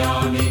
on